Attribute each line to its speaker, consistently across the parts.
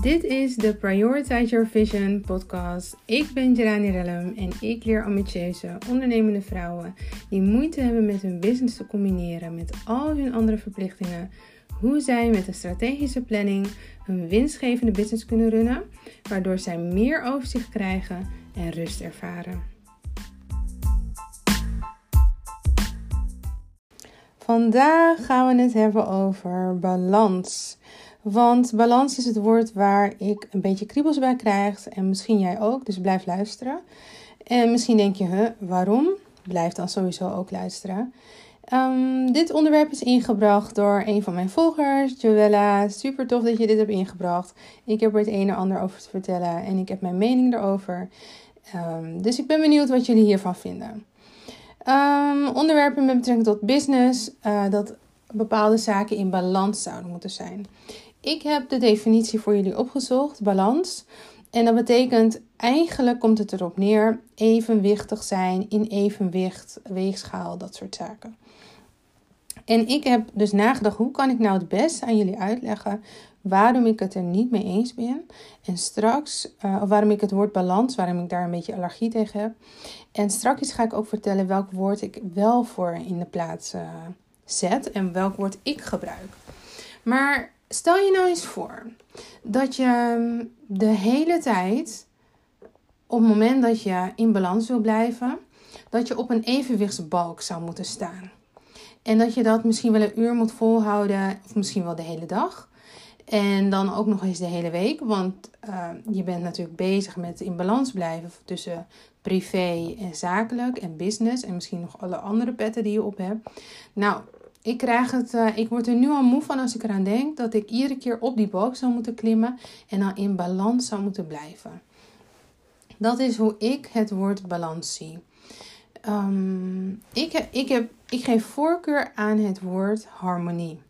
Speaker 1: Dit is de Prioritize Your Vision podcast. Ik ben Jelani Rellum en ik leer ambitieuze, ondernemende vrouwen die moeite hebben met hun business te combineren met al hun andere verplichtingen, hoe zij met een strategische planning hun winstgevende business kunnen runnen, waardoor zij meer overzicht krijgen en rust ervaren. Vandaag gaan we het hebben over balans. Want balans is het woord waar ik een beetje kriebels bij krijg. En misschien jij ook, dus blijf luisteren. En misschien denk je, huh, waarom? Blijf dan sowieso ook luisteren. Um, dit onderwerp is ingebracht door een van mijn volgers, Joella. Super tof dat je dit hebt ingebracht. Ik heb er het een en ander over te vertellen en ik heb mijn mening erover. Um, dus ik ben benieuwd wat jullie hiervan vinden. Um, onderwerpen met betrekking tot business, uh, dat bepaalde zaken in balans zouden moeten zijn. Ik heb de definitie voor jullie opgezocht, balans. En dat betekent eigenlijk komt het erop neer evenwichtig zijn, in evenwicht, weegschaal, dat soort zaken. En ik heb dus nagedacht, hoe kan ik nou het beste aan jullie uitleggen waarom ik het er niet mee eens ben. En straks, uh, of waarom ik het woord balans, waarom ik daar een beetje allergie tegen heb. En straks ga ik ook vertellen welk woord ik wel voor in de plaats uh, zet en welk woord ik gebruik. Maar Stel je nou eens voor dat je ehm, de hele tijd, op het moment dat je in balans wil blijven, dat je op een evenwichtsbalk zou moeten staan. En dat je dat misschien wel een uur moet volhouden, of misschien wel de hele dag. En dan ook nog eens de hele week, want uh, je bent natuurlijk bezig met in balans blijven tussen privé en zakelijk en business en misschien nog alle andere petten die je op hebt. Nou, ik, krijg het, uh, ik word er nu al moe van als ik eraan denk dat ik iedere keer op die balk zou moeten klimmen en dan in balans zou moeten blijven. Dat is hoe ik het woord balans zie. Um, ik, ik, heb, ik geef voorkeur aan het woord harmonie.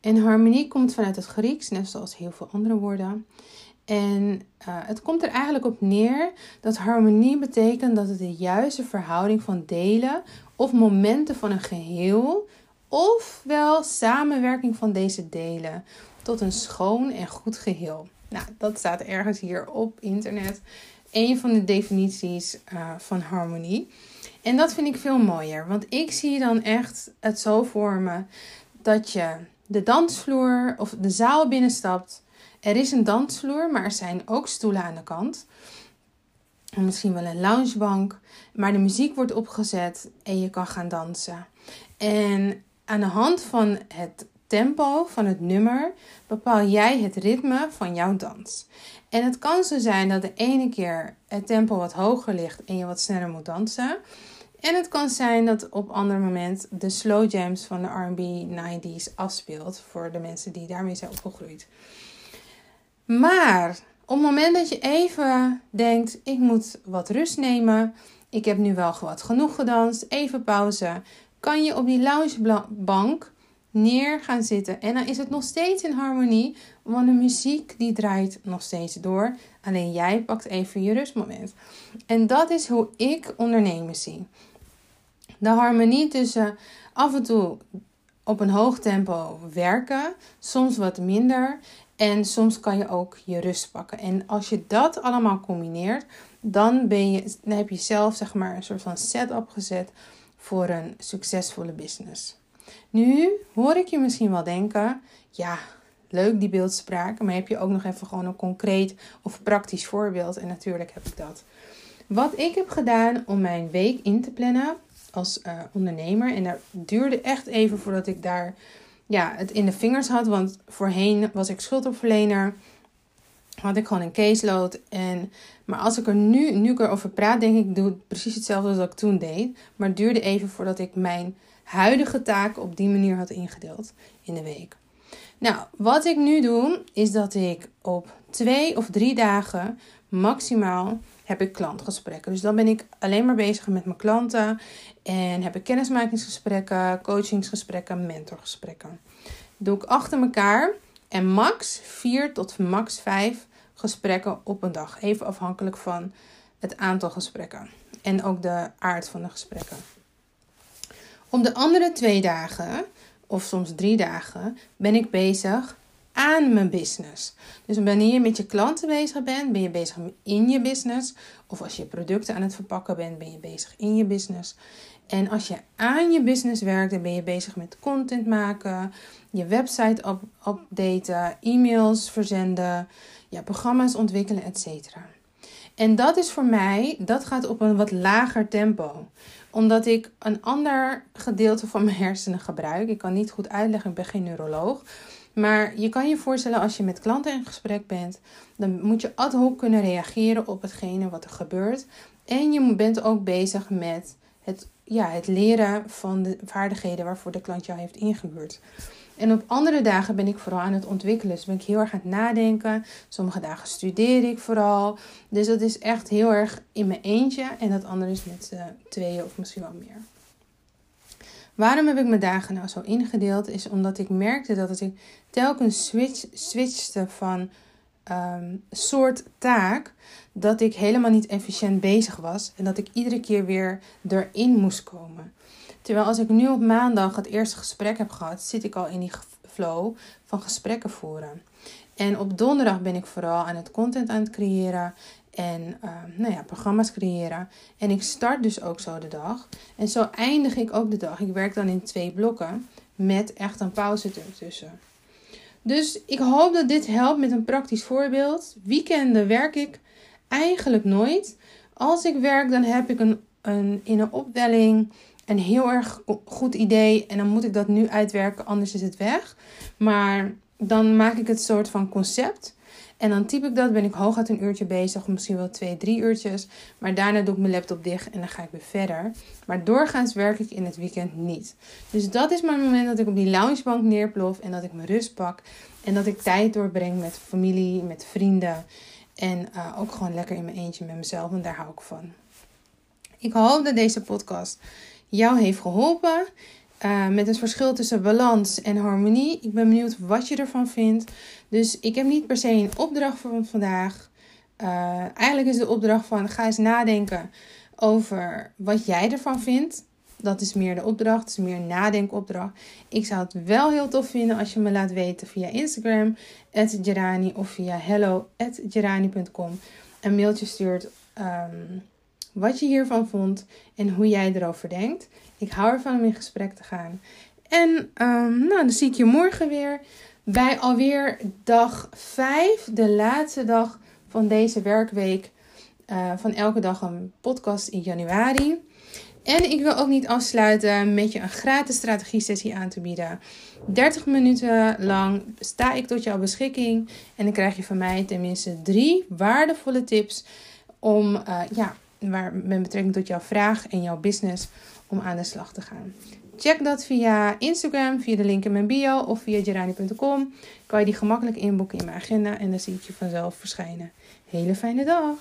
Speaker 1: En harmonie komt vanuit het Grieks, net zoals heel veel andere woorden. En uh, het komt er eigenlijk op neer dat harmonie betekent dat het de juiste verhouding van delen of momenten van een geheel ofwel samenwerking van deze delen tot een schoon en goed geheel. Nou, dat staat ergens hier op internet. Een van de definities uh, van harmonie. En dat vind ik veel mooier, want ik zie dan echt het zo voor me dat je de dansvloer of de zaal binnenstapt. Er is een dansvloer, maar er zijn ook stoelen aan de kant. Misschien wel een loungebank, maar de muziek wordt opgezet en je kan gaan dansen. En aan de hand van het tempo van het nummer bepaal jij het ritme van jouw dans. En het kan zo zijn dat de ene keer het tempo wat hoger ligt en je wat sneller moet dansen. En het kan zijn dat op ander moment de slow jams van de R&B 90s afspeelt voor de mensen die daarmee zijn opgegroeid. Maar op het moment dat je even denkt, ik moet wat rust nemen, ik heb nu wel wat genoeg gedanst, even pauze, kan je op die loungebank neer gaan zitten. En dan is het nog steeds in harmonie, want de muziek die draait nog steeds door. Alleen jij pakt even je rustmoment. En dat is hoe ik ondernemen zie. De harmonie tussen af en toe op een hoog tempo werken, soms wat minder. En soms kan je ook je rust pakken. En als je dat allemaal combineert, dan, ben je, dan heb je zelf zeg maar, een soort van setup gezet voor een succesvolle business. Nu hoor ik je misschien wel denken: ja, leuk die beeldspraak, maar heb je ook nog even gewoon een concreet of praktisch voorbeeld? En natuurlijk heb ik dat. Wat ik heb gedaan om mijn week in te plannen als uh, ondernemer, en dat duurde echt even voordat ik daar ja, het in de vingers had, want voorheen was ik schuldopverlener had ik gewoon een caseload. En, maar als ik er nu, nu ik erover praat, denk ik, doe het precies hetzelfde als ik toen deed. Maar het duurde even voordat ik mijn huidige taken op die manier had ingedeeld in de week. Nou, wat ik nu doe, is dat ik op twee of drie dagen maximaal heb ik klantgesprekken. Dus dan ben ik alleen maar bezig met mijn klanten. En heb ik kennismakingsgesprekken, coachingsgesprekken, mentorgesprekken. doe ik achter elkaar. En max 4 tot max 5 gesprekken op een dag. Even afhankelijk van het aantal gesprekken en ook de aard van de gesprekken. Op de andere twee dagen, of soms drie dagen, ben ik bezig aan mijn business. Dus wanneer je met je klanten bezig bent, ben je bezig in je business. Of als je producten aan het verpakken bent, ben je bezig in je business. En als je aan je business werkt, dan ben je bezig met content maken, je website up updaten, e-mails verzenden, ja, programma's ontwikkelen, etc. En dat is voor mij, dat gaat op een wat lager tempo. Omdat ik een ander gedeelte van mijn hersenen gebruik. Ik kan niet goed uitleggen, ik ben geen neuroloog. Maar je kan je voorstellen als je met klanten in gesprek bent, dan moet je ad hoc kunnen reageren op hetgene wat er gebeurt. En je bent ook bezig met het, ja, het leren van de vaardigheden waarvoor de klant jou heeft ingehuurd. En op andere dagen ben ik vooral aan het ontwikkelen. Dus ben ik heel erg aan het nadenken. Sommige dagen studeer ik vooral. Dus dat is echt heel erg in mijn eentje. En dat andere is met uh, tweeën of misschien wel meer. Waarom heb ik mijn dagen nou zo ingedeeld? Is omdat ik merkte dat ik telkens switch, switchte van um, soort taak. Dat ik helemaal niet efficiënt bezig was. En dat ik iedere keer weer erin moest komen. Terwijl als ik nu op maandag het eerste gesprek heb gehad, zit ik al in die flow van gesprekken voeren. En op donderdag ben ik vooral aan het content aan het creëren en uh, nou ja, programma's creëren. En ik start dus ook zo de dag. En zo eindig ik ook de dag. Ik werk dan in twee blokken met echt een pauze ertussen. Dus ik hoop dat dit helpt met een praktisch voorbeeld. Weekenden werk ik eigenlijk nooit. Als ik werk, dan heb ik een, een in een opwelling een heel erg goed idee en dan moet ik dat nu uitwerken, anders is het weg. Maar dan maak ik het soort van concept. En dan typ ik dat, ben ik hooguit een uurtje bezig, misschien wel twee, drie uurtjes. Maar daarna doe ik mijn laptop dicht en dan ga ik weer verder. Maar doorgaans werk ik in het weekend niet. Dus dat is mijn moment dat ik op die loungebank neerplof en dat ik mijn rust pak. En dat ik tijd doorbreng met familie, met vrienden. En uh, ook gewoon lekker in mijn eentje met mezelf, en daar hou ik van. Ik hoop dat deze podcast jou heeft geholpen. Uh, met het verschil tussen balans en harmonie. Ik ben benieuwd wat je ervan vindt. Dus ik heb niet per se een opdracht voor vandaag. Uh, eigenlijk is de opdracht van ga eens nadenken over wat jij ervan vindt. Dat is meer de opdracht, is meer een nadenkopdracht. Ik zou het wel heel tof vinden als je me laat weten via Instagram, Gerani of via hello.gerani.com. Een mailtje stuurt um, wat je hiervan vond en hoe jij erover denkt. Ik hou ervan om in gesprek te gaan. En um, nou, dan zie ik je morgen weer bij alweer dag 5, de laatste dag van deze werkweek. Uh, van elke dag een podcast in januari. En ik wil ook niet afsluiten met je een gratis strategie-sessie aan te bieden. 30 minuten lang sta ik tot jouw beschikking. En dan krijg je van mij tenminste drie waardevolle tips om uh, ja, waar, met betrekking tot jouw vraag en jouw business om aan de slag te gaan. Check dat via Instagram, via de link in mijn bio of via gerani.com. Kan je die gemakkelijk inboeken in mijn agenda en dan zie ik je vanzelf verschijnen. Hele fijne dag!